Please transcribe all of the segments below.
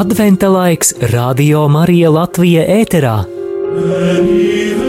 Adventa laiks Radio Marija Latvija ēterā. and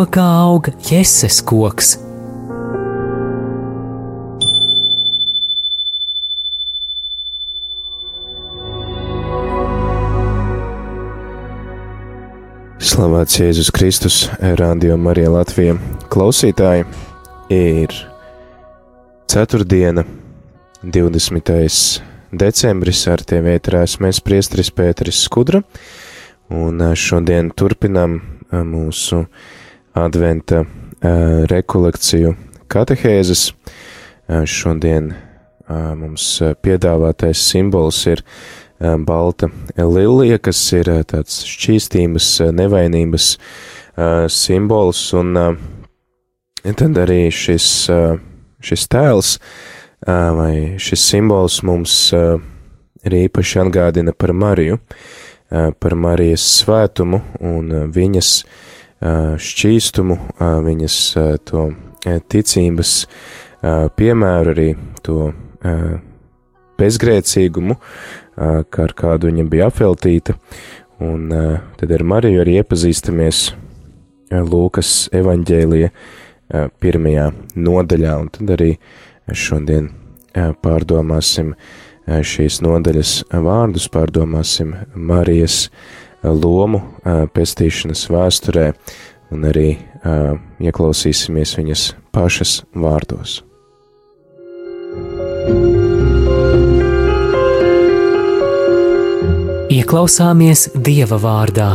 Vēro kā aug jēzus koks. Slavēts Jēzus Kristus, Radio Marija Latvija. Klausītāji, ir ceturtdiena, 20. decembris, ar tevi ētrās mēs priestris Pēteris Skudra, un ā, šodien turpinam ā, mūsu adventa rekolekciju katehēzes. Šodien mums piedāvātais simbols ir balta lilija, kas ir tāds šķīstības, nevainības simbols, un tad arī šis, šis tēls vai šis simbols mums arī īpaši atgādina par Mariju, par Marijas svētumu un viņas ā, šķīstumu, ā, viņas ā, to ticības piemēru, arī to bezgrēcīgumu, kā ar kādu viņa bija apveltīta, un tad ar Mariju arī iepazīstamies Lūkas evaņģēlija pirmajā nodaļā, un tad arī šodien pārdomāsim šīs nodaļas vārdus, pārdomāsim Marijas ā, lomu pestīšanas vēsturē, un arī ieklausīsimies viņas pašas vārdos. Ieklausāmies Dieva vārdā.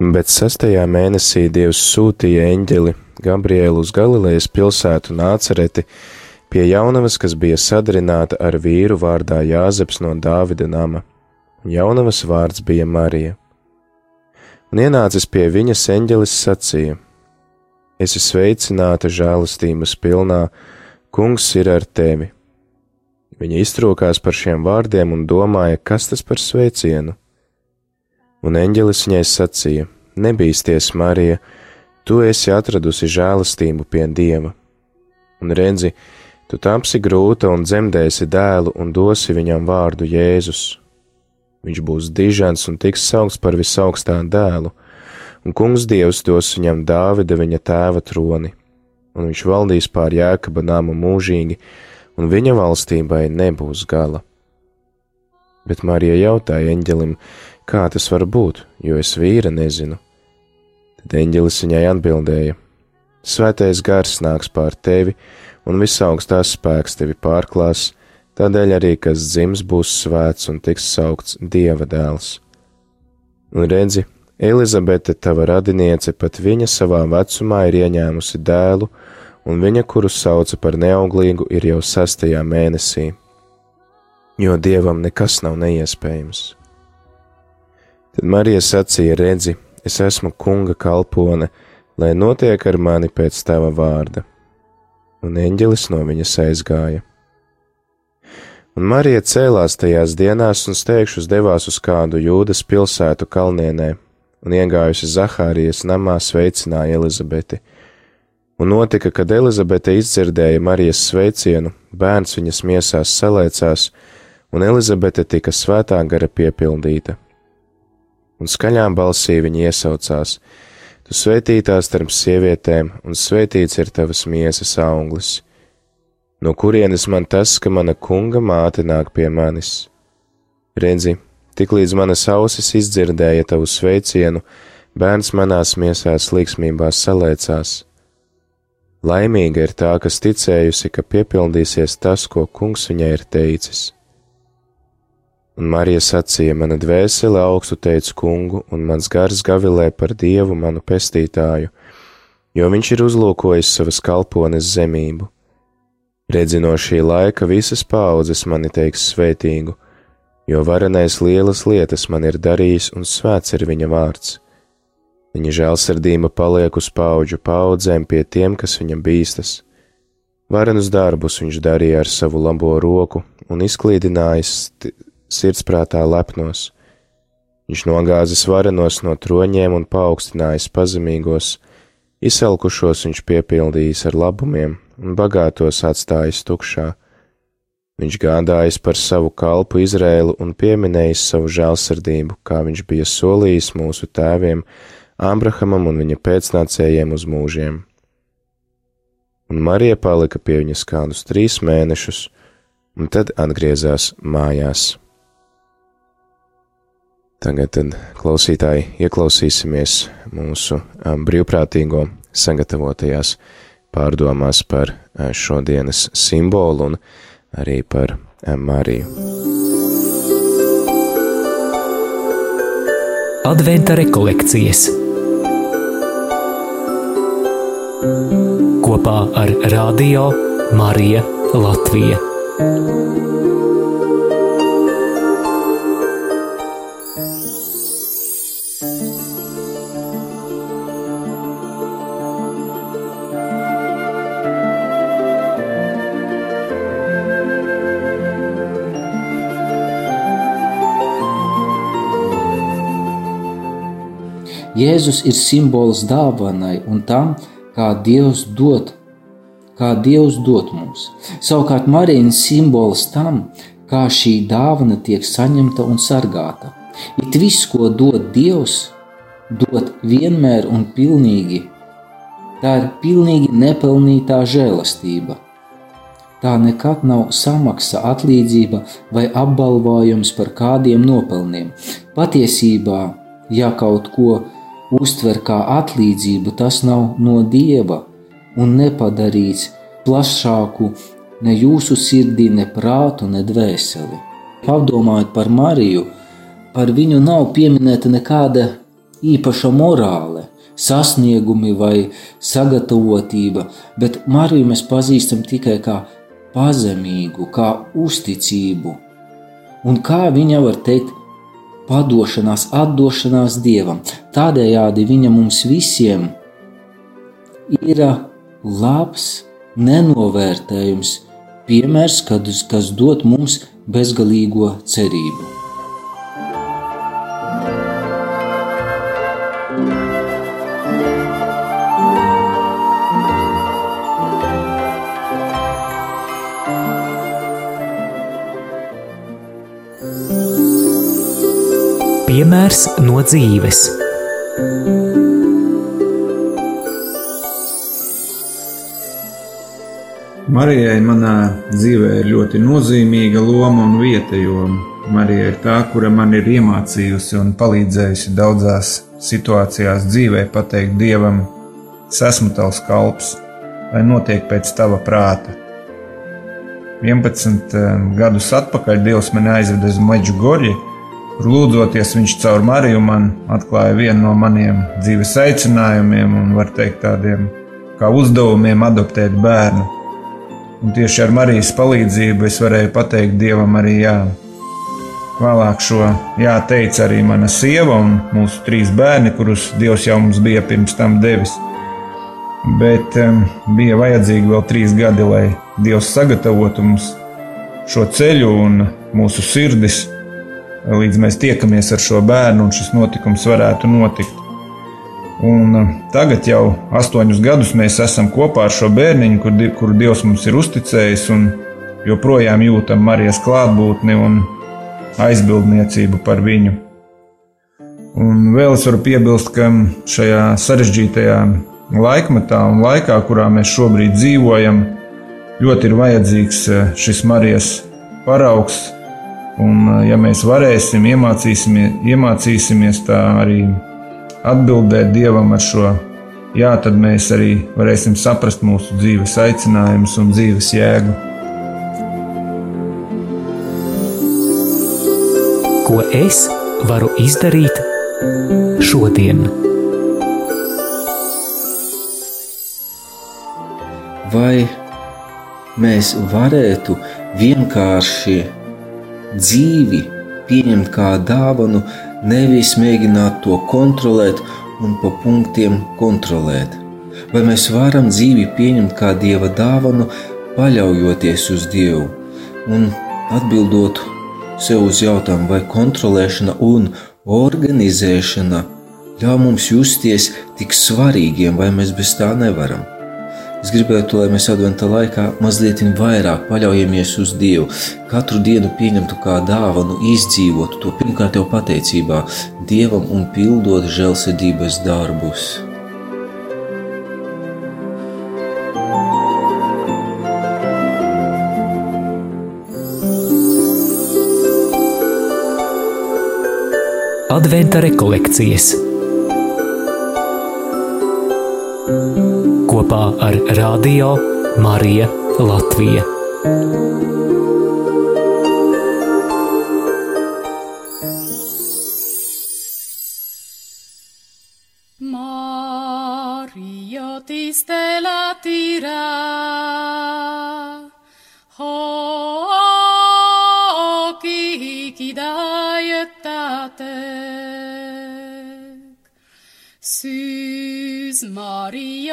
Bet sastajā mēnesī Dievs sūtīja eņģeli Gabrielu uz Galilejas pilsētu Nācereti pie jaunavas, kas bija sadarināta ar vīru vārdā Jāzeps no Dāvida nama. Jaunavas vārds bija Marija. Un ienācis pie viņas eņģelis sacīja: Esi sveicināta žēlastības pilnā, kungs ir ar tevi. Viņa iztrokās par šiem vārdiem un domāja, kas tas par sveicienu. Un eņģelis viņai sacīja: Nebīsties, Marija, tu esi atradusi žēlastību pie dieva. Un redzi, tu tapsi grūta un dzemdēsi dēlu un dosi viņam vārdu Jēzus. Viņš būs dižants un tiks saukts par visaugstā dēlu, un kungs dievs dos viņam Dāvida viņa tēva troni, un viņš valdīs pār jēkaba nāmu mūžīgi, un viņa valstībai nebūs gala. Bet Marija jautāja eņģelim, kā tas var būt, jo es vīra nezinu. Tad eņģelis viņai atbildēja: Svētais gars nāks pār tevi, un visaugstās spēks tevi pārklās, tādēļ arī kas dzims būs svēts un tiks saukts Dieva dēls. Un redzi, Elizabete, tava radiniece, pat viņa savā vecumā ir ieņēmusi dēlu, un viņa, kuru sauca par neauglīgu, ir jau sastajā mēnesī, jo Dievam nekas nav neiespējams. Tad Marija sacīja: Redzi, es esmu kunga kalpone, lai notiek ar mani pēc tava vārda. Un eņģelis no viņas aizgāja. Un Marija cēlās tajās dienās un steigšus devās uz kādu jūdas pilsētu kalnienē, un iegājusi Zahārijas namā sveicināja Elizabeti. Un notika, kad Elizabete izdzirdēja Marijas sveicienu, bērns viņas miesās salēcās, un Elizabete tika svētā gara piepildīta. Un skaļām balsī viņa iesaucās: Tu svētītā starp sievietēm, un svētīts ir tavas miesas auglis. No kurienes man tas, ka mana kunga māte nāk pie manis? Redzi, tiklīdz manas ausis izdzirdēja tavu sveicienu, bērns manās miesās līksmībā salēcās. Laimīga ir tā, kas ticējusi, ka piepildīsies tas, ko kungs viņai ir teicis. Un Marija sacīja: Mana dvēsele augstu teica kungu, un mans gars gavilē par dievu manu pestītāju, jo viņš ir uzlūkojis savas kalpones zemību. Redzi no šī laika visas paudzes mani teiks svētīgu, jo varenais lielas lietas man ir darījis, un svēts ir viņa vārds. Viņa žēlsirdība paliek uz paudžu paudzēm pie tiem, kas viņam bīstas. Varenus darbus viņš darīja ar savu labo roku un izklīdinājis sirdsprātā lepnos. Viņš nogāzis varenos no troņiem un paaugstinājis pazemīgos, izsalkušos viņš piepildījis ar labumiem un bagātos atstājis tukšā. Viņš gādājis par savu kalpu Izrēlu un pieminējis savu žēlsirdību, kā viņš bija solījis mūsu tēviem, Ābrahamam un viņa pēcnācējiem uz mūžiem. Un Marija palika pie viņas kādus trīs mēnešus, un tad atgriezās mājās. Tagad, tad, klausītāji, ieklausīsimies mūsu brīvprātīgo sagatavotajās pārdomās par šodienas simbolu un arī par Mariju. Adventa rekolekcijas kopā ar Radio Mariju Latviju. Jēzus ir simbols dāvanai un tam, kā Dievs dod, kā Dievs dod mums. Savukārt Marija ir simbols tam, kā šī dāvana tiek saņemta un sargāta. It viss, ko dod Dievs, dod vienmēr un pilnīgi. Tā ir pilnīgi nepelnītā žēlastība. Tā nekad nav samaksa, atlīdzība vai apbalvojums par kādiem nopelniem. Patiesībā, ja kaut ko uztver kā atlīdzību, tas nav no dieva un nepadarīts plašāku ne jūsu sirdī, ne prātu, ne dvēseli. Padomājiet par Mariju, par viņu nav pieminēta nekāda īpaša morāle, sasniegumi vai sagatavotība, bet Mariju mēs pazīstam tikai kā pazemīgu, kā uzticību. Un kā viņa var teikt, padošanās, atdošanās Dievam. Tādējādi viņa mums visiem ir labs, nenovērtējums, piemērs, kas dod mums bezgalīgo cerību. Piemērs no dzīves. Marijai manā dzīvē ir ļoti nozīmīga loma un vieta, jo Marija ir tā, kura man ir iemācījusi un palīdzējusi daudzās situācijās dzīvē pateikt Dievam, es esmu tavs kalps, lai notiek pēc tava prāta. 11 eh, gadus atpakaļ Dievs mani aizveda uz Maģu Goļu, kur lūdzoties viņš caur Mariju man atklāja vienu no maniem dzīves aicinājumiem un, var teikt, tādiem kā uzdevumiem adoptēt bērnu. Un tieši ar Marijas palīdzību es varēju pateikt Dievam arī jā. Vēlāk šo jā teica arī mana sieva un mūsu trīs bērni, kurus Dievs jau mums bija pirms tam devis. Bet um, bija vajadzīgi vēl trīs gadi, lai Dievs sagatavotu mums šo ceļu un mūsu sirdis līdz mēs tiekamies ar šo bērnu un šis notikums varētu notikt. Un uh, tagad jau astoņus gadus mēs esam kopā ar šo bērniņu, kur, kuru Dievs mums ir uzticējis, un joprojām jūtam Marijas klātbūtni un aizbildniecību par viņu. Un vēl es varu piebilst, ka šajā sarežģītajā laikmetā un laikā, kurā mēs šobrīd dzīvojam, ļoti ir vajadzīgs uh, šis Marijas paraugs, Un, ja mēs varēsim, iemācīsimies, iemācīsimies tā arī atbildēt Dievam ar šo jā, tad mēs arī varēsim saprast mūsu dzīves aicinājumus un dzīves jēgu. Ko es varu izdarīt šodien? Vai mēs varētu vienkārši dzīvi pieņemt kā dāvanu, nevis mēģināt to kontrolēt un pa punktiem kontrolēt? Vai mēs varam dzīvi pieņemt kā dieva dāvanu, paļaujoties uz Dievu un atbildot sev uz jautājumu, vai kontrolēšana un organizēšana ļauj mums justies tik svarīgiem, vai mēs bez tā nevaram? Es gribētu, lai mēs adventā laikā mazliet vairāk paļaujamies uz Dievu, katru dienu pieņemtu kā dāvanu, izdzīvotu to pirmkārt jau pateicībā. Dievam un pildot žēlsirdības darbus. Adventa rekolekcijas kopā ar Radio Mariju Latviju.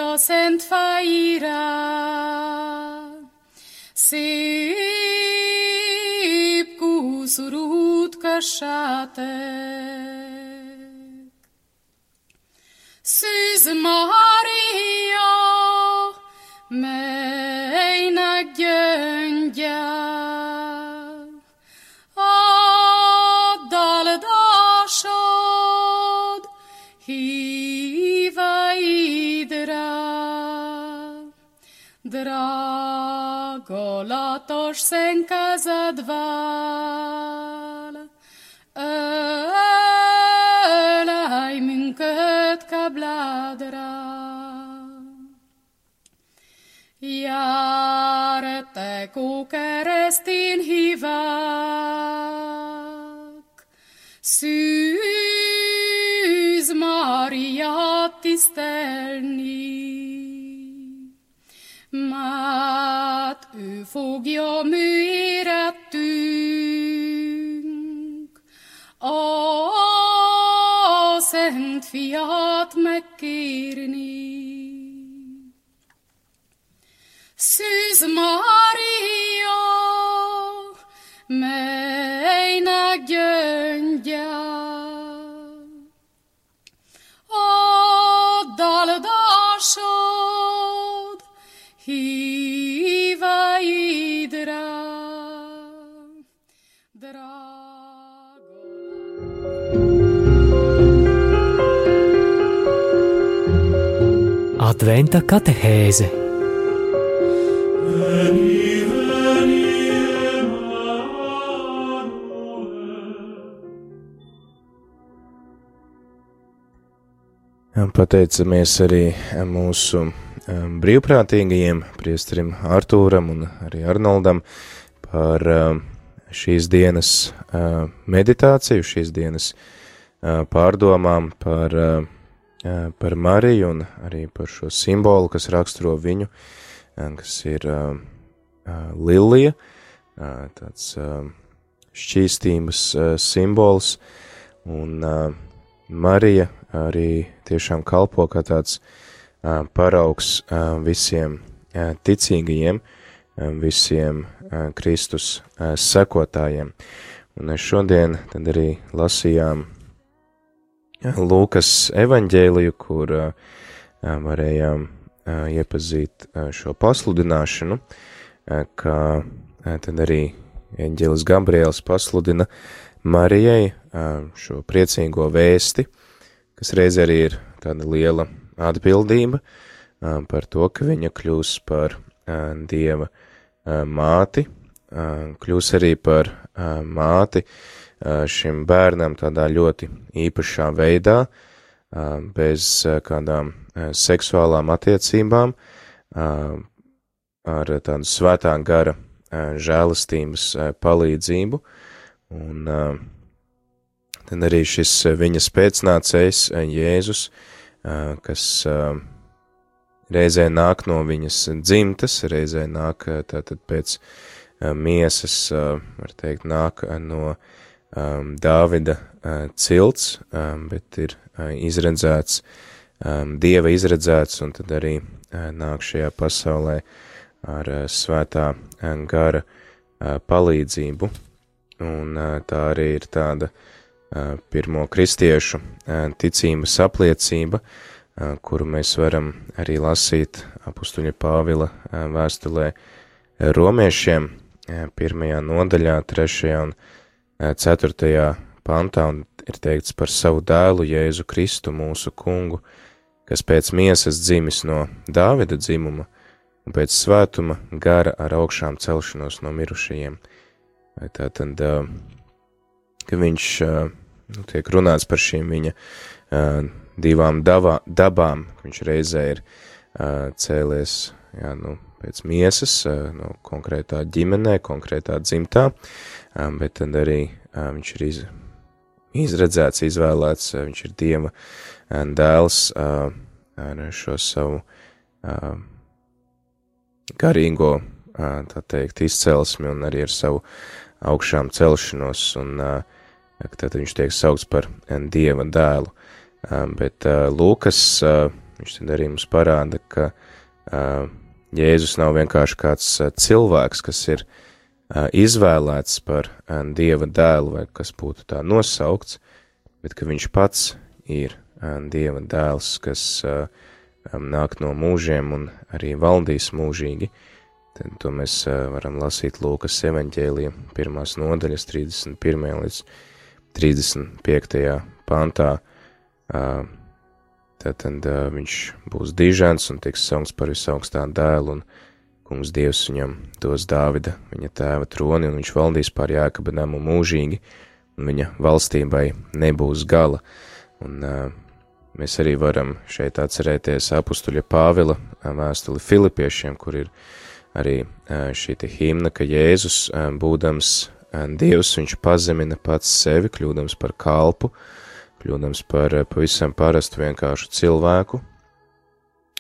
innocent faira. Szép kúszurút kössátek. Szűz mahal, Csodálatos szent kezed vál, Ölej minket kebládra. Jártek ó keresztin hívák, Szűz Mária tisztelni. Mát ő fogja műérettünk, A szent fiát megkérni. Szűz Mária, melynek gyöngye, Adventa katehēze. Pateicamies arī mūsu um, brīvprātīgajiem, priesterim Artūram un arī Arnoldam par um, šīs dienas uh, meditāciju, šīs dienas uh, pārdomām par, uh, par Mariju un arī par šo simbolu, kas raksturo viņu, kas ir lilija, tāds šķīstības simbols, un Marija arī tiešām kalpo kā tāds paraugs visiem ticīgajiem, visiem Kristus sekotājiem. Un šodien tad arī lasījām Lūkas evaņģēliju, kur varējām iepazīt šo pasludināšanu, ka tad arī eņģēlis Gabriels pasludina Marijai šo priecīgo vēsti, kas reiz arī ir tāda liela atbildība par to, ka viņa kļūs par Dieva māti, kļūs arī par māti uh, šim bērnam tādā ļoti īpašā veidā, bez kādām seksuālām attiecībām, ar tādu svētā gara žēlastības palīdzību, un tad arī šis viņas pēcnācējs Jēzus, kas reizē nāk no viņas dzimtas, reizē nāk tātad pēc miesas, var teikt, nāk no um, Dāvida uh, cilts, um, bet ir uh, izredzēts, um, Dieva izredzēts, un tad arī uh, nāk šajā pasaulē ar uh, svētā uh, gara uh, palīdzību, un uh, tā arī ir tāda uh, pirmo kristiešu uh, ticības apliecība, uh, kuru mēs varam arī lasīt apustuļa Pāvila uh, vēstulē romiešiem, uh, pirmajā nodaļā, trešajā un 4. pantā un ir teikts par savu dēlu Jēzu Kristu, mūsu kungu, kas pēc miesas dzimis no Dāvida dzimuma un pēc svētuma gara ar augšām celšanos no mirušajiem. Vai tā tad, ka viņš, nu, tiek runāts par šīm viņa divām davā, dabām, viņš reizē ir cēlies, jā, nu, pēc miesas, no konkrētā ģimenē, konkrētā dzimtā, bet tad arī viņš ir iz, izredzēts, izvēlēts, viņš ir Dieva dēls ar šo savu garīgo, tā teikt, izcelsmi un arī ar savu augšām celšanos, un tad viņš tiek saukts par Dieva dēlu. Bet Lūkas, viņš tad arī mums parāda, ka Jēzus nav vienkārši kāds cilvēks, kas ir uh, izvēlēts par dieva dēlu, vai kas būtu tā nosaukts, bet ka viņš pats ir dieva dēls, kas nāk no mūžiem un arī valdīs mūžīgi. Tad to mēs varam lasīt Lūkas evaņģēlija pirmās nodaļas 31. līdz 35. pantā. Tātad viņš būs dižants un tiks saukts par visaugstā dēlu un Kungs Dievs viņam dos Dāvida, viņa tēva troni, un viņš valdīs pār Jākaba namu mūžīgi, un viņa valstībai nebūs gala. Un mēs arī varam šeit atcerēties apustuļa Pāvila vēstuli Filipiešiem, kur ir arī šī himna, ka Jēzus, būdams Dievs, viņš pazemina pats sevi, kļūdams par kalpu, kļūdams par pavisam parastu vienkāršu cilvēku,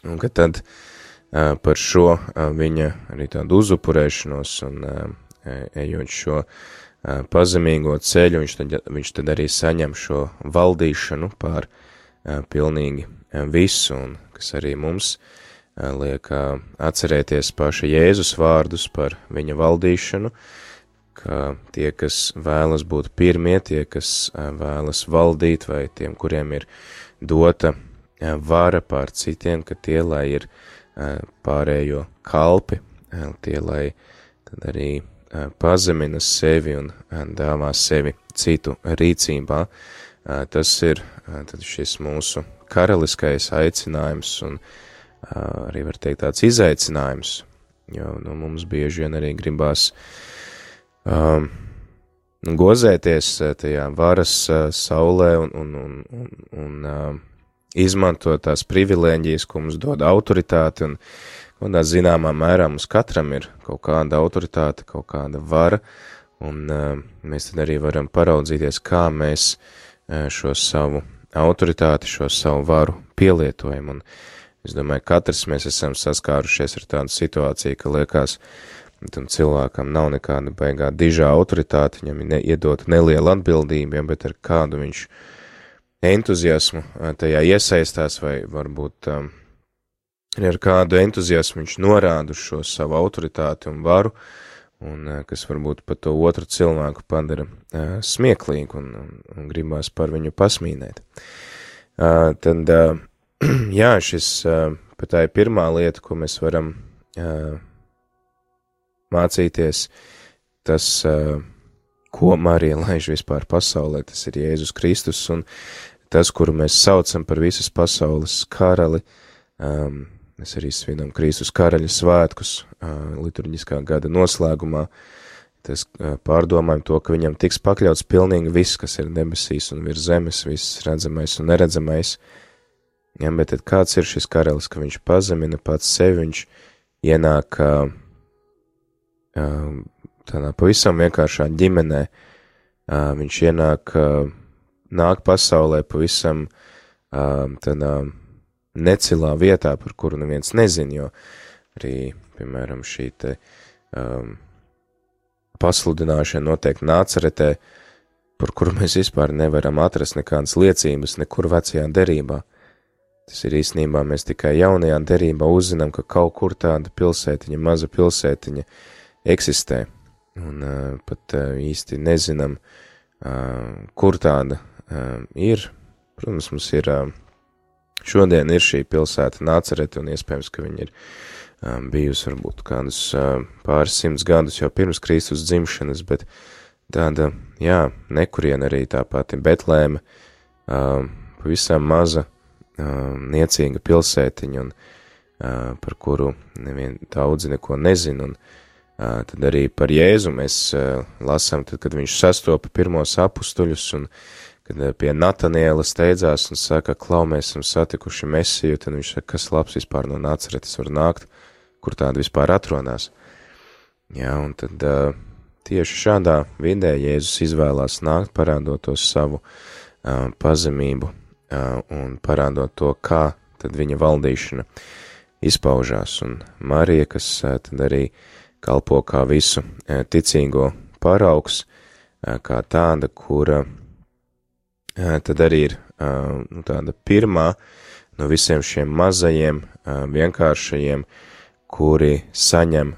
un ka tad uh, par šo viņa arī tādu uzupurēšanos un ejot šo pazemīgo ceļu, viņš tad, viņš tad arī saņem šo valdīšanu pār pilnīgi visu, un kas arī mums liek atcerēties paša Jēzus vārdus par viņa valdīšanu, ka tie, kas vēlas būt pirmie, tie, kas vēlas valdīt, vai tiem, kuriem ir dota vara pār citiem, ka tie, lai ir uh, pārējo kalpi, tie, lai tad arī pazemina sevi un dāvā sevi citu rīcībā. Tas ir tad šis mūsu karaliskais aicinājums un arī var teikt tāds izaicinājums, jo nu, mums bieži vien arī gribās um, gozēties tajā varas saulē un, un, un, un, un izmantot tās privilēģijas, ko mums dod autoritāte, un kādā zināmā mērā mums katram ir kaut kāda autoritāte, kaut kāda vara, un uh, mēs tad arī varam paraudzīties, kā mēs uh, šo savu autoritāti, šo savu varu pielietojam, un es domāju, katrs mēs esam saskārušies ar tādu situāciju, ka liekas, tam cilvēkam nav nekāda baigā dižā autoritāte, viņam ir iedota neliela atbildība, bet ar kādu viņš uh, entuziasmu tajā iesaistās, vai varbūt um, ar kādu entuziasmu viņš norāda uz šo savu autoritāti un varu, un uh, kas varbūt pat to otru cilvēku padara uh, smieklīgu un, un, un gribās par viņu pasmīnēt. Uh, tad, uh, jā, šis uh, pat tā ir pirmā lieta, ko mēs varam uh, mācīties, tas, uh, ko Marija laiž vispār pasaulē, tas ir Jēzus Kristus, un tas, kuru mēs saucam par visas pasaules karali, um, mēs arī svinam Kristus karaļa svētkus uh, liturģiskā gada noslēgumā, tas uh, pārdomājam to, ka viņam tiks pakļauts pilnīgi viss, kas ir debesīs un virs zemes, viss redzamais un neredzamais. Ja, bet tad kāds ir šis karalis, ka viņš pazemina pats sevi, viņš ienāk uh, uh, tādā pavisam vienkāršā ģimenē, viņš ienāk, nāk pasaulē pavisam tādā necilā vietā, par kuru neviens nezin, jo arī, piemēram, šī te um, pasludināšana notiek nācaretē, par kuru mēs vispār nevaram atrast nekādas liecības nekur vecajā derībā. Tas ir īstenībā mēs tikai jaunajā derībā uzzinām, ka kaut kur tāda pilsētiņa, maza pilsētiņa eksistē, un pat īsti nezinām, kur tāda ir. Protams, mums ir šodien ir šī pilsēta nācerete, un iespējams, ka viņi ir bijusi varbūt kādus pāris simtus gadus jau pirms Kristus dzimšanas, bet tāda, jā, nekurien arī tā pati Betlēma, pavisam maza, niecīga pilsētiņa, un par kuru nevien daudzi neko nezin, un tad arī par Jēzu mēs uh, lasām, tad, kad viņš sastopa pirmos apustuļus, un kad pie Nataniela steidzās un saka, klau, mēs esam satikuši mesiju, tad viņš saka, kas labs vispār no nāceretes var nākt, kur tāda vispār atrodas. Jā, un tad uh, tieši šādā vidē Jēzus izvēlās nākt, parādot to savu uh, pazemību uh, un parādot to, kā tad viņa valdīšana izpaužās, un Marija, kas uh, tad arī kalpo kā visu uh, ticīgo paraugs, uh, kā tāda, kura uh, tad arī ir nu, tāda pirmā no visiem šiem mazajiem, vienkāršajiem, kuri saņem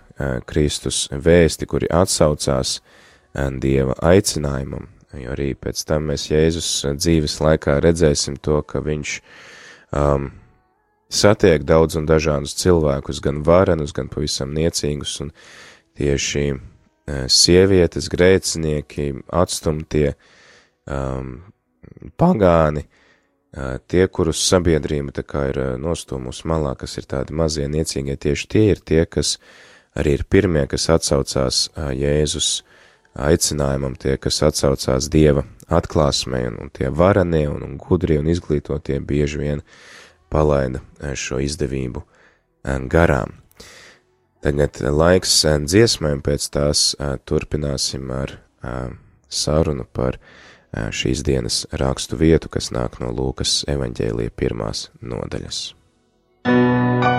Kristus vēsti, kuri atsaucās Dieva aicinājumam, jo arī pēc tam mēs Jēzus dzīves laikā redzēsim to, ka viņš um, satiek daudz un dažādus cilvēkus, gan varenus, gan pavisam niecīgus, un tieši uh, sievietes, grēcinieki, atstumtie, um, pagāni, uh, tie, kurus sabiedrība tā kā ir nostūmus malā, kas ir tādi mazie niecīgie, tieši tie ir tie, kas arī ir pirmie, kas atsaucās Jēzus aicinājumam, tie, kas atsaucās Dieva atklāsmē, un, un tie varanie un, un gudrie un izglītotie bieži vien palaida šo izdevību garām. Tagad laiks dziesmēm, pēc tās turpināsim ar sarunu par šīs dienas rakstu vietu, kas nāk no Lūkas evaņģēlija pirmās nodaļas. Vai zināji?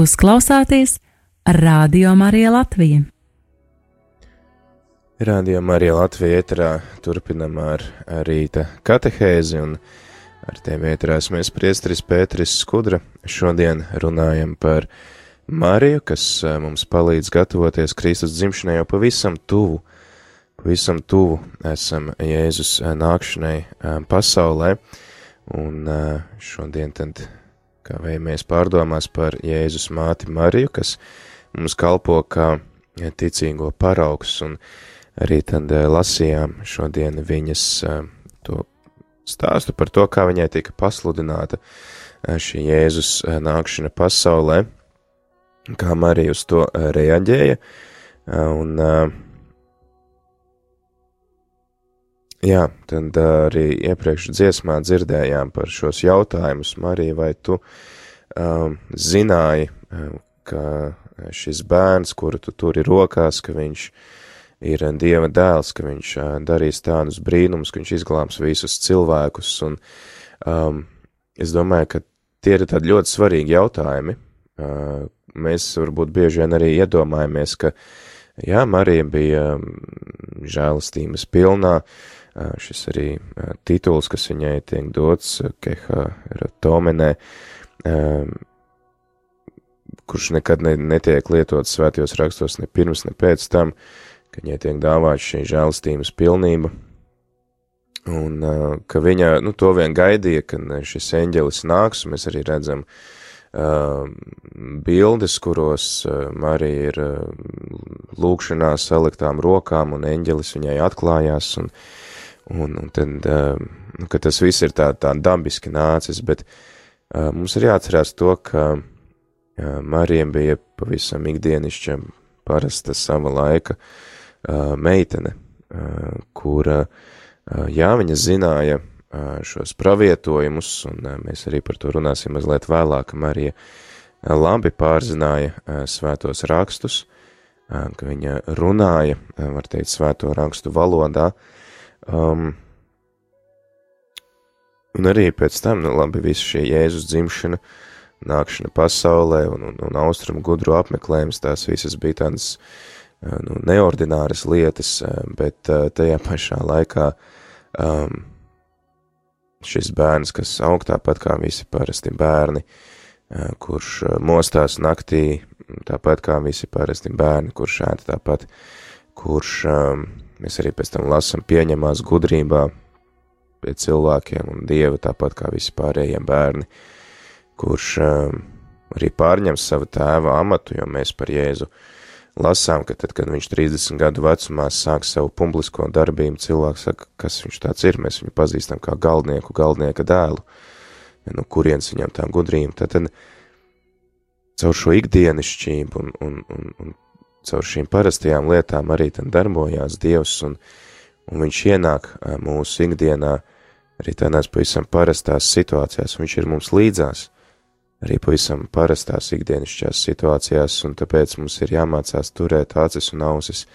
Jūs klausāties Radio Marija Latvija. Radio Marija Latvija ēterā turpinam ar, rīta katehēzi un ar tevi ēterā esmu es priestris Pēteris Skudra. Šodien runājam par Mariju, kas eh, mums palīdz gatavoties Kristus dzimšanai jau pavisam tuvu. Pavisam tuvu esam Jēzus eh, nākšanai eh, pasaulē, un šodien tad kā vējamies pārdomās par Jēzus māti Mariju, kas mums kalpo kā ticīgo paraugs, un arī tad eh, lasījām šodien viņas eh, to stāstu par to, kā viņai tika pasludināta eh, šī Jēzus nākšana pasaulē, kā Marija uz to reaģēja, un Jā, tad arī iepriekš dziesmā dzirdējām par šos jautājumus. Marija, vai tu um, zināji, um, ka šis bērns, kuru tu turi rokās, ka viņš ir Dieva dēls, ka viņš uh, darīs tādus brīnumus, ka viņš izglābs visus cilvēkus, un um, es domāju, ka tie ir tādi ļoti svarīgi jautājumi. Uh, mēs varbūt bieži vien arī iedomājamies, ka, jā, Marija bija um, žēlastības pilnā, uh, šis arī tituls, kas viņai tiek dots, Keha Tomenē, kurš nekad ne, netiek lietots svētajos rakstos ne pirms, ne pēc tam, ka viņai tiek dāvāts šī žēlastības pilnība, un ka viņa, nu, to vien gaidīja, ka šis eņģelis nāks, un mēs arī redzam uh, bildes, kuros uh, Marija ir uh, lūkšanā saliktām rokām, un eņģelis viņai atklājās, un uh, Un, un tad, ka tas viss ir tā, tā dabiski nācis, bet mums ir jāatcerās to, ka Marijam bija pavisam ikdienišķa parasta sava laika meitene, kura, jā, viņa zināja šos pravietojumus, un mēs arī par to runāsim mazliet vēlāk, Marija labi pārzināja svētos rakstus, ka viņa runāja, var teikt, svēto rakstu valodā, Um, un arī pēc tam, nu labi, visa šī Jēzus dzimšana, nākšana pasaulē un, un, un austrumu gudru apmeklējums, tās visas bija tādas nu, neordināras lietas, bet tajā pašā laikā um, šis bērns, kas aug tāpat kā visi parasti bērni, kurš mostās naktī, tāpat kā visi parasti bērni, kurš ēta tāpat, kurš Mēs arī pēc tam lasām pieņemās gudrībā pie cilvēkiem un Dieva, tāpat kā visi pārējie bērni, kurš arī pārņem savu tēva amatu, jo mēs par Jēzu lasām, ka tad, kad viņš 30 gadu vecumā sāk savu publisko darbību, cilvēks saka, kas viņš tāds ir, mēs viņu pazīstam kā galdnieku, galdnieka dēlu, ja, no kurienes viņam tā gudrība, tad, tad caur šo ikdienišķību un, un, un, un caur šīm parastajām lietām arī tam darbojās Dievs, un, un viņš ienāk mūsu ikdienā arī tādās pavisam parastās situācijās, viņš ir mums līdzās, arī pavisam parastās ikdienišķās situācijās, un tāpēc mums ir jāmācās turēt acis un ausis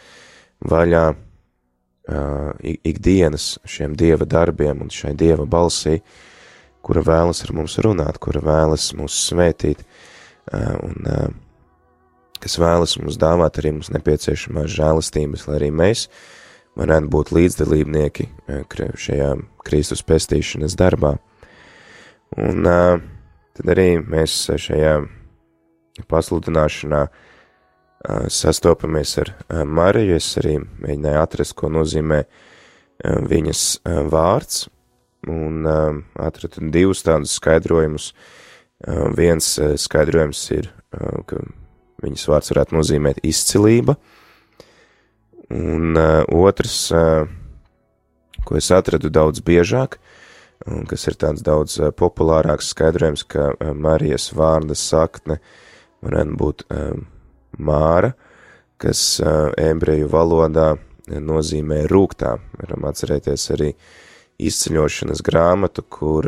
vaļā uh, ikdienas šiem Dieva darbiem un šai Dieva balsī, kura vēlas ar mums runāt, kura vēlas mūs svētīt, uh, un uh, kas vēlas mums dāvāt arī mums nepieciešamās žēlastības, lai arī mēs varētu būt līdzdalībnieki šajā Kristus pestīšanas darbā. Un eh, tad arī mēs šajā pasludināšanā sastopamies ar Mariju, es arī mēģināju atrast, ko nozīmē viņas vārds, un atradu divus tādus skaidrojumus. Viens skaidrojums ir, ka Viņas vārds varētu nozīmēt izcilība. Un otrs, ko es atradu daudz biežāk, un kas ir tāds daudz uh, populārāks skaidrojums, ka uh, Marijas vārda sakne varētu būt uh, māra, kas ebreju valodā nozīmē rūktā. Varam atcerēties arī izceļošanas grāmatu, kur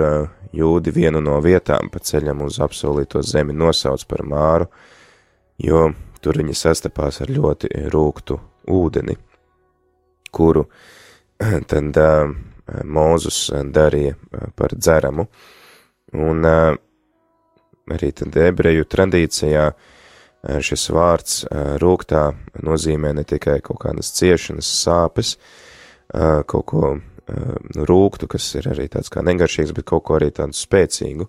jūdi vienu no vietām pa ceļam uz apsolīto zemi nosauc par māru, jo tur viņi sastapās ar ļoti rūktu ūdeni, kuru tad Mūzus darīja par dzeramu. Un arī tad ebreju tradīcijā šis vārds rūktā nozīmē ne tikai kaut kādas ciešanas, sāpes, kaut ko rūktu, kas ir arī tāds kā negaršīgs, bet kaut ko arī tādu spēcīgu,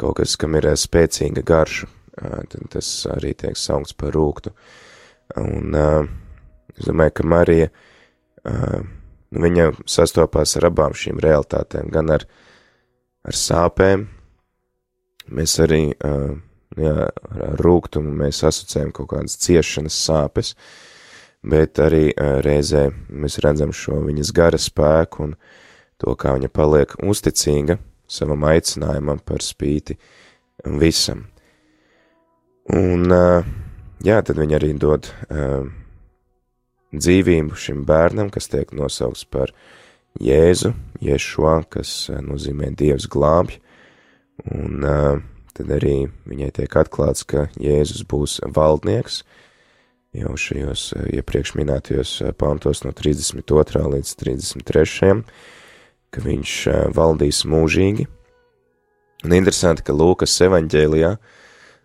kaut kas, kam ir spēcīga garša, tad tas arī tiek saukts par rūktu. Un es domāju, ka Marija, viņa sastopās ar abām šīm realitātēm, gan ar, ar sāpēm, mēs arī uh, jā, ar rūgtumu mēs asociējam kaut kādas ciešanas sāpes, bet arī uh, reizē mēs redzam šo viņas gara spēku un to, kā viņa paliek uzticīga savam aicinājumam par spīti visam. Un, uh, jā, tad viņa arī dod uh, dzīvību šim bērnam, kas tiek nosaukts par Jēzu, Ješua, kas nozīmē Dievs glābj, un uh, tad arī viņai tiek atklāts, ka Jēzus būs valdnieks, jau šajos iepriekš minētajos pantos no 32. līdz 33. ka viņš valdīs mūžīgi. Un interesanti, ka Lūkas evaņģēlijā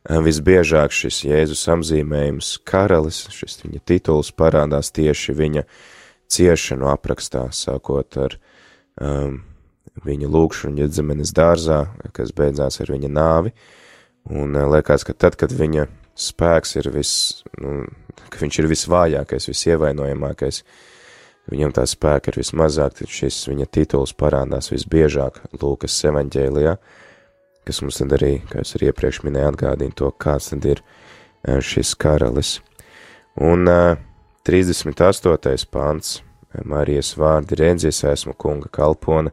visbiežāk šis Jēzus apzīmējums karalis, šis viņa tituls parādās tieši viņa ciešanu aprakstā, sākot ar um, viņa lūkšanu ģedzemenes dārzā, kas beidzās ar viņa nāvi, un liekas, ka tad, kad viņa spēks ir vis, nu, ka viņš ir visvājākais, visievainojamākais, viņam tā spēka ir vismazāk, tad šis viņa tituls parādās visbiežāk Lūkas evaņģēlijā, kas mums tad arī, kā es arī iepriekš minēju, atgādina to, kāds tad ir šis karalis. Un 38. pāns Marijas vārdi redzies esmu kunga kalpona,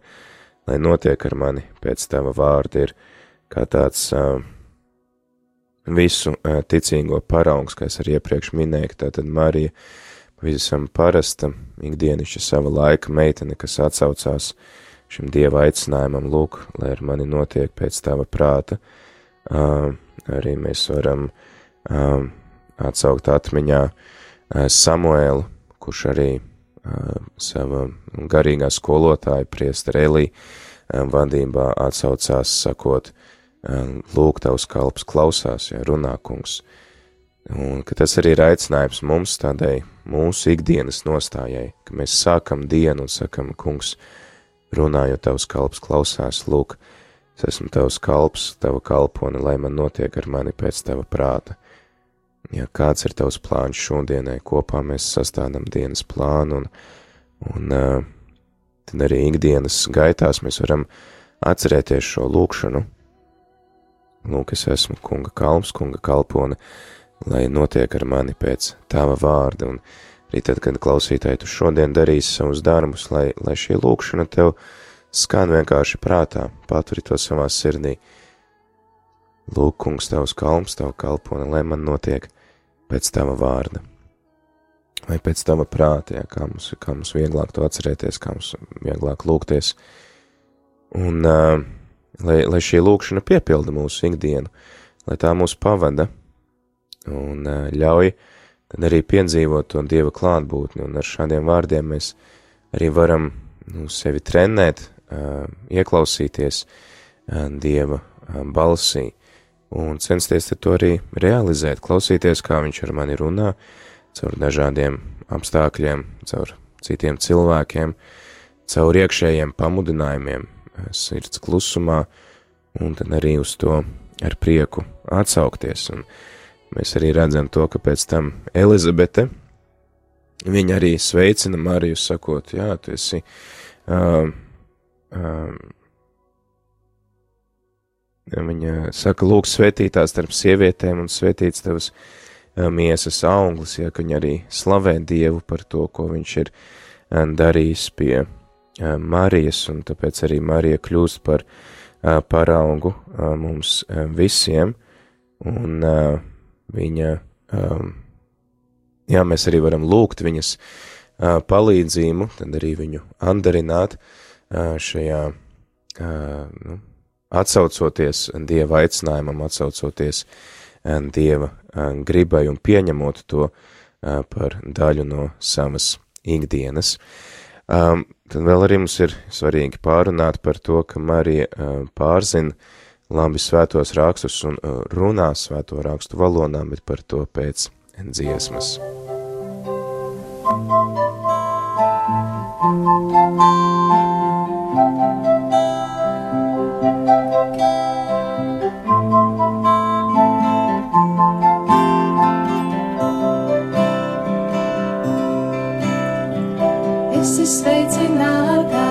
lai notiek ar mani pēc tava vārda ir kā tāds visu ticīgo paraugs, kā es arī iepriekš minēju, tātad Marija pavisam parasta, ikdienišķa sava laika meitene, kas atsaucās šim dieva aicinājumam, lūk, lai ar mani notiek pēc tava prāta. Uh, arī mēs varam uh, atsaukt atmiņā uh, Samuēlu, kurš arī sava garīgā skolotāja priestera Elī vadībā atsaucās sakot, lūk, tavs kalps klausās, ja runā kungs. Un ka tas arī ir aicinājums mums tādai mūsu ikdienas nostājai, ka mēs sākam dienu un sakam, kungs, runājot tavs kalps klausās, lūk, es esmu tavs kalps, tava kalpone, lai man notiek ar mani pēc tava prāta. Ja kāds ir tavs plāns šodienai, kopā mēs sastādām dienas plānu, un, un uh, tad arī ikdienas gaitās mēs varam atcerēties šo lūkšanu. Lūk, es esmu kunga kalps, kunga kalpone, lai notiek ar mani pēc tava vārda, un arī tad, kad klausītāji tu šodien darīsi savus darbus, lai, lai šī lūkšana tev skan vienkārši prātā, paturi to savā sirdī. Lūk, kungs, tavs kalps, tavu kalpone, lai man notiek pēc tava vārda. Vai pēc tava prāta, ja, kā, mums, kā mums vieglāk to atcerēties, kā mums vieglāk lūgties. Un uh, lai, lai šī lūkšana piepilda mūsu ikdienu, lai tā mūs pavada un uh, ļauj tad arī piedzīvot to Dieva klātbūtni, un ar šādiem vārdiem mēs arī varam nu, sevi trenēt, ieklausīties Dieva balsī, un censties to arī realizēt, klausīties, kā viņš ar mani runā, caur dažādiem apstākļiem, caur citiem cilvēkiem, caur iekšējiem pamudinājumiem, sirds klusumā, un tad arī uz to ar prieku atsaukties. Un mēs arī redzam to, ka pēc tam Elizabete, viņa arī sveicina Mariju, sakot, jā, tu esi uh, uh, Viņa saka, lūk, svētītā starp sievietēm un svētīts tavas miesas auglis, ja viņa arī slavē Dievu par to, ko viņš ir darījis pie Marijas, un tāpēc arī Marija kļūst par paraugu mums visiem, un viņa, jā, mēs arī varam lūgt viņas palīdzību, tad arī viņu andarināt šajā, nu, atsaucoties Dieva aicinājumam, atsaucoties eh, Dieva eh, gribai un pieņemot to eh, par daļu no savas ikdienas. Um, tad vēl arī mums ir svarīgi pārunāt par to, ka Marija pārzina labi svētos rakstus un uh, runā svēto rakstu valodā, bet par to pēc dziesmas. Esi sveicināta,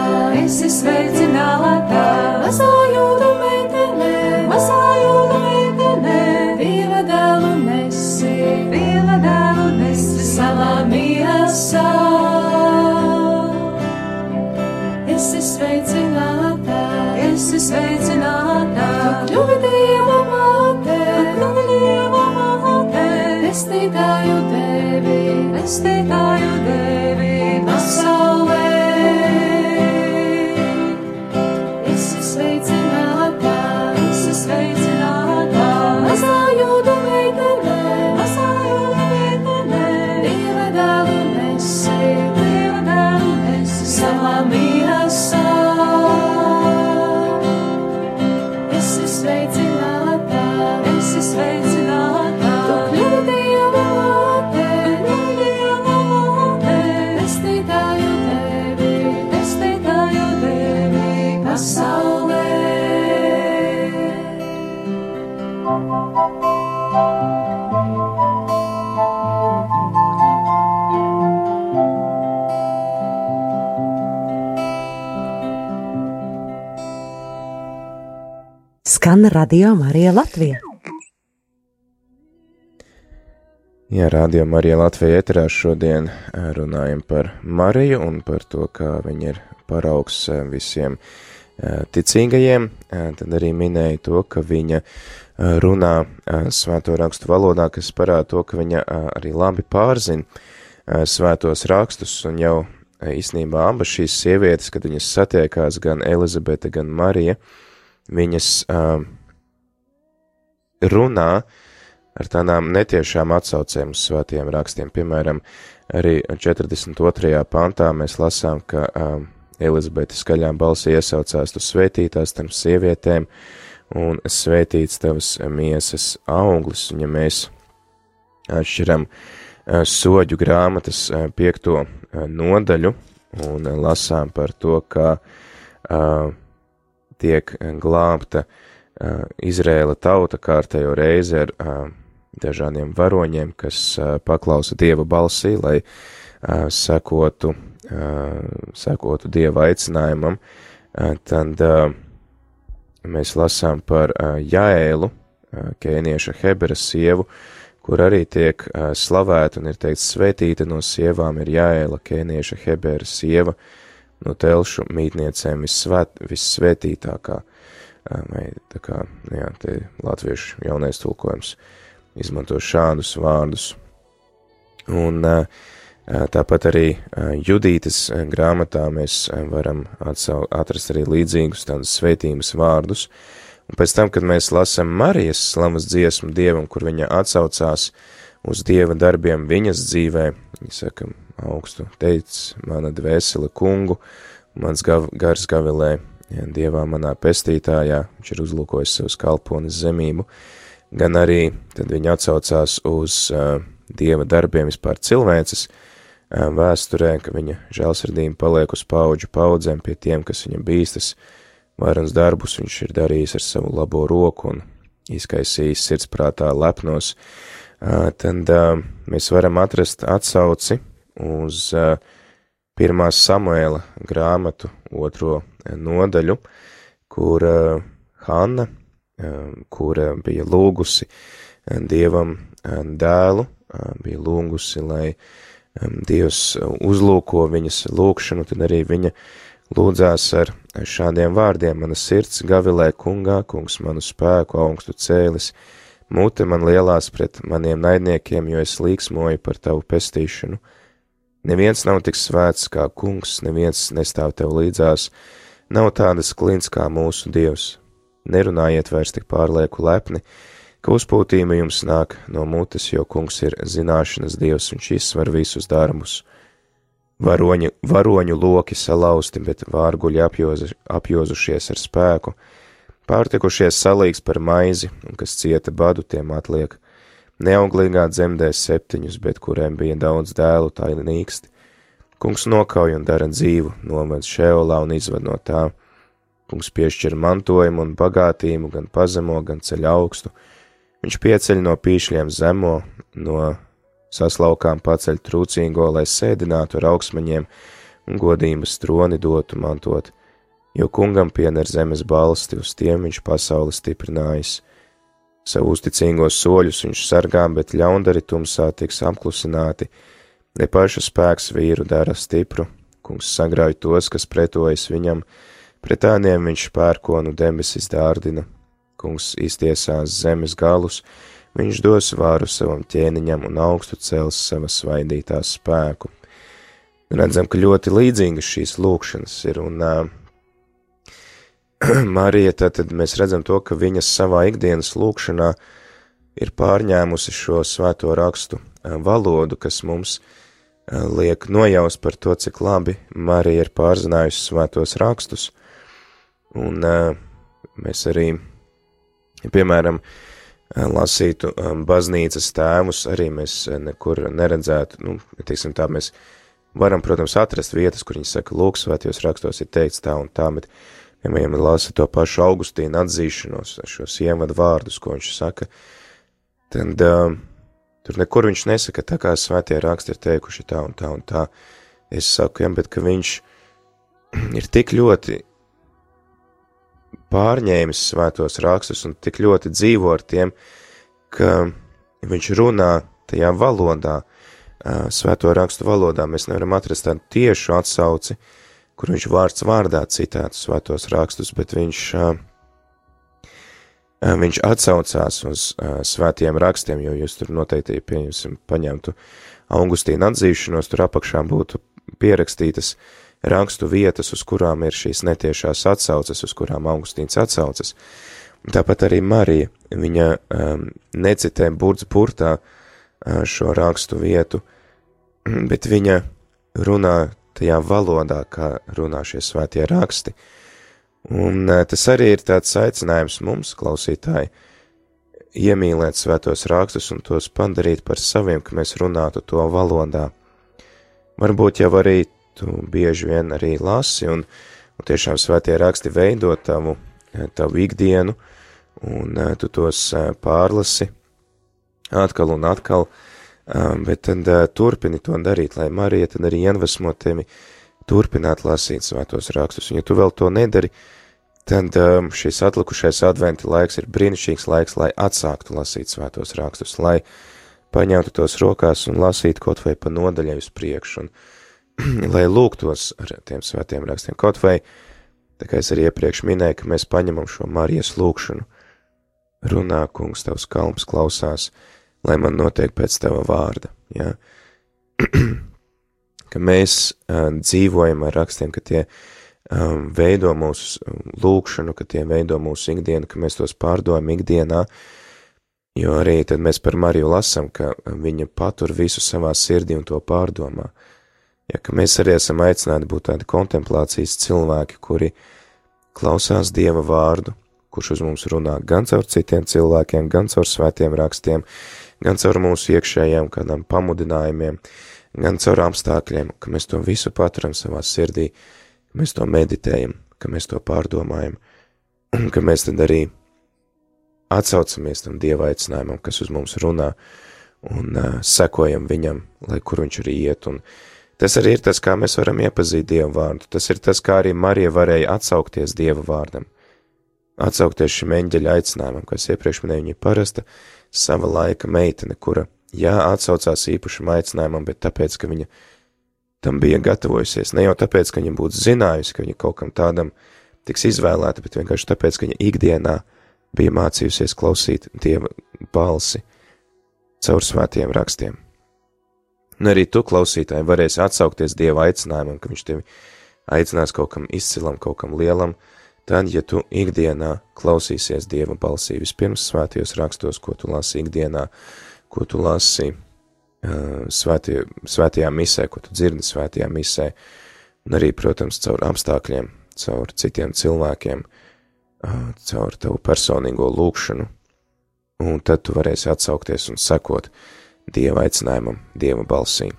esi sveicināta, pestītāju devi, pestītāju devi radio Marija Latvija. Jā, rādījā Marija Latvija ēterā šodien eh, runājam par Mariju un par to, kā viņa ir paraugs eh, visiem eh, ticīgajiem. Tad arī minēja to, ka viņa runā svēto rakstu valodā, kas parāda to, ka viņa arī labi pārzina svētos rakstus un jau īstenībā abas šīs sievietes, kad viņas satiekās gan Elizabete, gan Marija, viņas runā, ar tādām netiešām atsaucēm uz svētiem rakstiem. Piemēram, arī 42. pantā mēs lasām, ka um, Elizabete skaļām balsī iesaucās tu svētītās tam sievietēm un svētīts tavas miesas auglis, un ja mēs atšķiram uh, soģu grāmatas uh, piekto uh, nodaļu un lasām par to, kā tiek glābta uh, Izrēla tauta kārtējo reizi ar uh, dažādiem varoņiem, kas uh, paklausa Dieva balsī, lai sekotu, sekotu Dieva aicinājumam, tad mēs lasām par uh, kēnieša Hebera sievu, kur arī tiek slavēta un ir teikts svētīta no sievām ir Jaēla, kēnieša Hebera sieva, no telšu mītniecēm vissvēt, vissvētītākā, uh, vai tā kā, jā, te latviešu jaunais tulkojums. Izmanto šādus vārdus. Un tāpat arī Judītas grāmatā mēs varam atsau, atrast arī līdzīgus tādus svētības vārdus. Un pēc tam, kad mēs lasām Marijas slavas dziesmu Dievam, kur viņa atsaucās uz Dieva darbiem viņas dzīvē, viņa saka, augstu teic, mana dvēsele kungu, mans gav, gars gavilē, Dievā manā pestītājā, viņš ir uzlūkojis savus kalponis zemību, gan arī tad viņi atsaucās uz uh, dieva darbiem vispār cilvēces uh, vēsturē, ka viņa žēlsirdība paliek uz paudžu paudzēm pie tiem, kas viņam bīstas, varens darbus viņš ir darījis ar savu labo roku un izkaisījis sirdsprātā lepnos, uh, tad uh, mēs varam atrast atsauci uz uh, pirmās Samuēla grāmatu otro nodaļu, kur uh, Hanna kura bija lūgusi Dievam dēlu, bija lūgusi, lai Dievs uzlūko viņas lūkšanu, tad arī viņa lūdzās ar šādiem vārdiem: Mana sirds gavilē kungā, kungs manu spēku augstu cēlis, mute man lielās pret maniem naidniekiem, jo es līksmoju par tavu pestīšanu. Neviens nav tik svēts kā kungs, neviens nestāv tev līdzās, nav tādas klints kā mūsu dievs, nerunājiet vairs tik pārlieku lepni, ka uzpūtība jums nāk no mutes, jo kungs ir zināšanas dievs un šis var visus darbus. Varoņu, varoņu loki salauzti, bet vārguļi apjozu, apjozušies ar spēku, Pārtikušies salīgs par maizi, un kas cieta badu tiem atliek. Neauglīgā dzemdē septiņus, bet kuriem bija daudz dēlu, tā ir nīksti. Kungs nokauj un dara dzīvu, noved šeolā un izved no tā. Kungs piešķir mantojumu un bagātību, gan pazemo, gan ceļ augstu. Viņš pieceļ no pīšļiem zemo, no saslaukām paceļ trūcīgo, lai sēdinātu ar augsmaņiem un godības troni dotu mantot, jo kungam piener zemes balsti, uz tiem viņš pasauli stiprinājis. Savu uzticīgos soļus viņš sargā, bet ļaundari tumsā tiks apklusināti, ne paša spēks vīru dara stipru, kungs sagrauj tos, kas pretojas viņam, pret tādiem viņš pērkonu debesis dārdina, kungs iztiesās zemes galus, viņš dos vāru savam ķēniņam un augstu cels savas svaidītās spēku. Redzam, ka ļoti līdzīgas šīs lūkšanas ir, un uh, Marija, tad, mēs redzam to, ka viņas savā ikdienas lūkšanā ir pārņēmusi šo svēto rakstu valodu, kas mums uh, liek nojaust par to, cik labi Marija ir pārzinājusi svētos rakstus, un uh, mēs arī piemēram, lasītu baznīcas tēmus, arī mēs nekur neredzētu, nu, teiksim tā, mēs varam, protams, atrast vietas, kur viņi saka, lūk, svētajos rakstos ir teikts tā un tā, bet, piemēram, lasa to pašu Augustīnu atzīšanos, šos ievadu vārdus, ko viņš saka, tad uh, tur nekur viņš nesaka, tā kā svētie raksti ir teikuši tā un tā un tā, es saku, ja, bet ka viņš ir tik ļoti pārņēmis svētos rakstus un tik ļoti dzīvo ar tiem, ka viņš runā tajā valodā, svēto rakstu valodā. Mēs nevaram atrast tādu tiešu atsauci, kur viņš vārds vārdā citētu svētos rakstus, bet viņš, viņš atsaucās uz svētiem rakstiem, jo jūs tur noteikti, pieņemsim, paņemtu Augustīna atzīšanos, tur apakšā būtu pierakstītas uh, rakstu vietas, uz kurām ir šīs netiešās atsauces, uz kurām Augustīns atsaucas. Tāpat arī Marija, viņa um, necitē burts burtā uh, šo rakstu vietu, bet viņa runā tajā valodā, kā runā šie svētie raksti. Un tas arī ir tāds aicinājums mums, klausītāji, iemīlēt svētos rakstus un tos padarīt par saviem, ka mēs runātu to valodā. Varbūt jau arī tu bieži vien arī lasi, un, un tiešām svētie raksti veido tavu, tavu ikdienu, un tu tos pārlasi atkal un atkal, bet tad turpini to darīt, lai Marija tad arī ienvesmo tevi turpināt lasīt svētos rakstus, un ja tu vēl to nedari, tad šis atlikušais adventa laiks ir brīnišķīgs laiks, lai atsāktu lasīt svētos rakstus, lai paņemtu tos rokās un lasītu kaut vai pa nodaļai uz priekšu, un lai lūgtos ar tiem svētiem rakstiem. Kaut vai, tā kā es arī iepriekš minēju, ka mēs paņemam šo Marijas lūgšanu, runā, kungs, tavs kalps klausās, lai man notiek pēc tava vārda, ja? ka mēs uh, dzīvojam ar rakstiem, ka tie um, veido mūsu lūgšanu, ka tie veido mūsu ikdienu, ka mēs tos pārdomājam ikdienā, jo arī tad mēs par Mariju lasam, ka viņa patur visu savā sirdī un to pārdomā. Uh, ja ka mēs arī esam aicināti būt tādi kontemplācijas cilvēki, kuri klausās Dieva vārdu, kurš uz mums runā gan caur citiem cilvēkiem, gan caur svētiem rakstiem, gan caur mūsu iekšējiem kādām pamudinājumiem, gan caur apstākļiem, ka mēs to visu paturam savā sirdī, ka mēs to meditējam, ka mēs to pārdomājam, un ka mēs tad arī atsaucamies tam Dieva aicinājumam, kas uz mums runā, un uh, sekojam viņam, lai kur viņš arī iet, un Tas arī ir tas, kā mēs varam iepazīt Dievu vārdu. Tas ir tas, kā arī Marija varēja atsaukties Dieva vārdam. Atsaukties šim eņģeļa aicinājumam, kas iepriekš minēja, viņa parasta sava laika meitene, kura, jā, atsaucās īpašam aicinājumam, bet tāpēc, ka viņa tam bija gatavojusies, ne jau tāpēc, ka viņa būtu zinājusi, ka viņa kaut kam tādam tiks izvēlēta, bet vienkārši tāpēc, ka viņa ikdienā bija mācījusies klausīt Dieva balsi caur svētiem rakstiem. Un arī tu, klausītāji, varēsi atsaukties Dieva aicinājumam, ka Viņš tevi aicinās kaut kam izcilam, kaut kam lielam, tad, ja tu ikdienā klausīsies Dieva balsī, vispirms svētajos rakstos, ko tu lasi ikdienā, ko tu lasi svētie, svētajā misē, ko tu dzirdi svētajā misē, un arī, protams, caur apstākļiem, caur citiem cilvēkiem, ā, caur tavu personīgo lūgšanu, un tad tu varēsi atsaukties un sekot Dieva aicinājumam, Dieva balsī.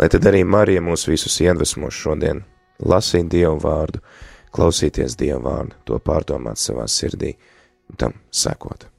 Lai tad arī Marija mūs visus iedvesmo šodien lasīt Dievu vārdu, klausīties Dievu vārdu, to pārdomāt savā sirdī un tam sekot.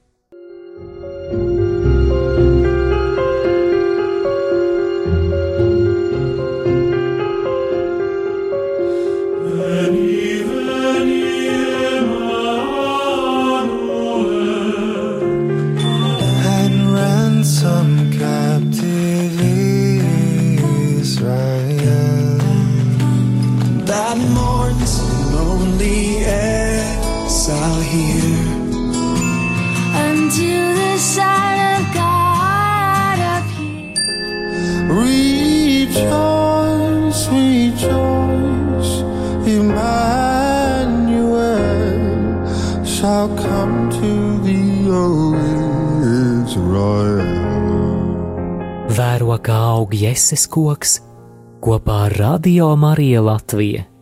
Vēro kā aug jēzus koks kopā ar Radio Mariju Latviju.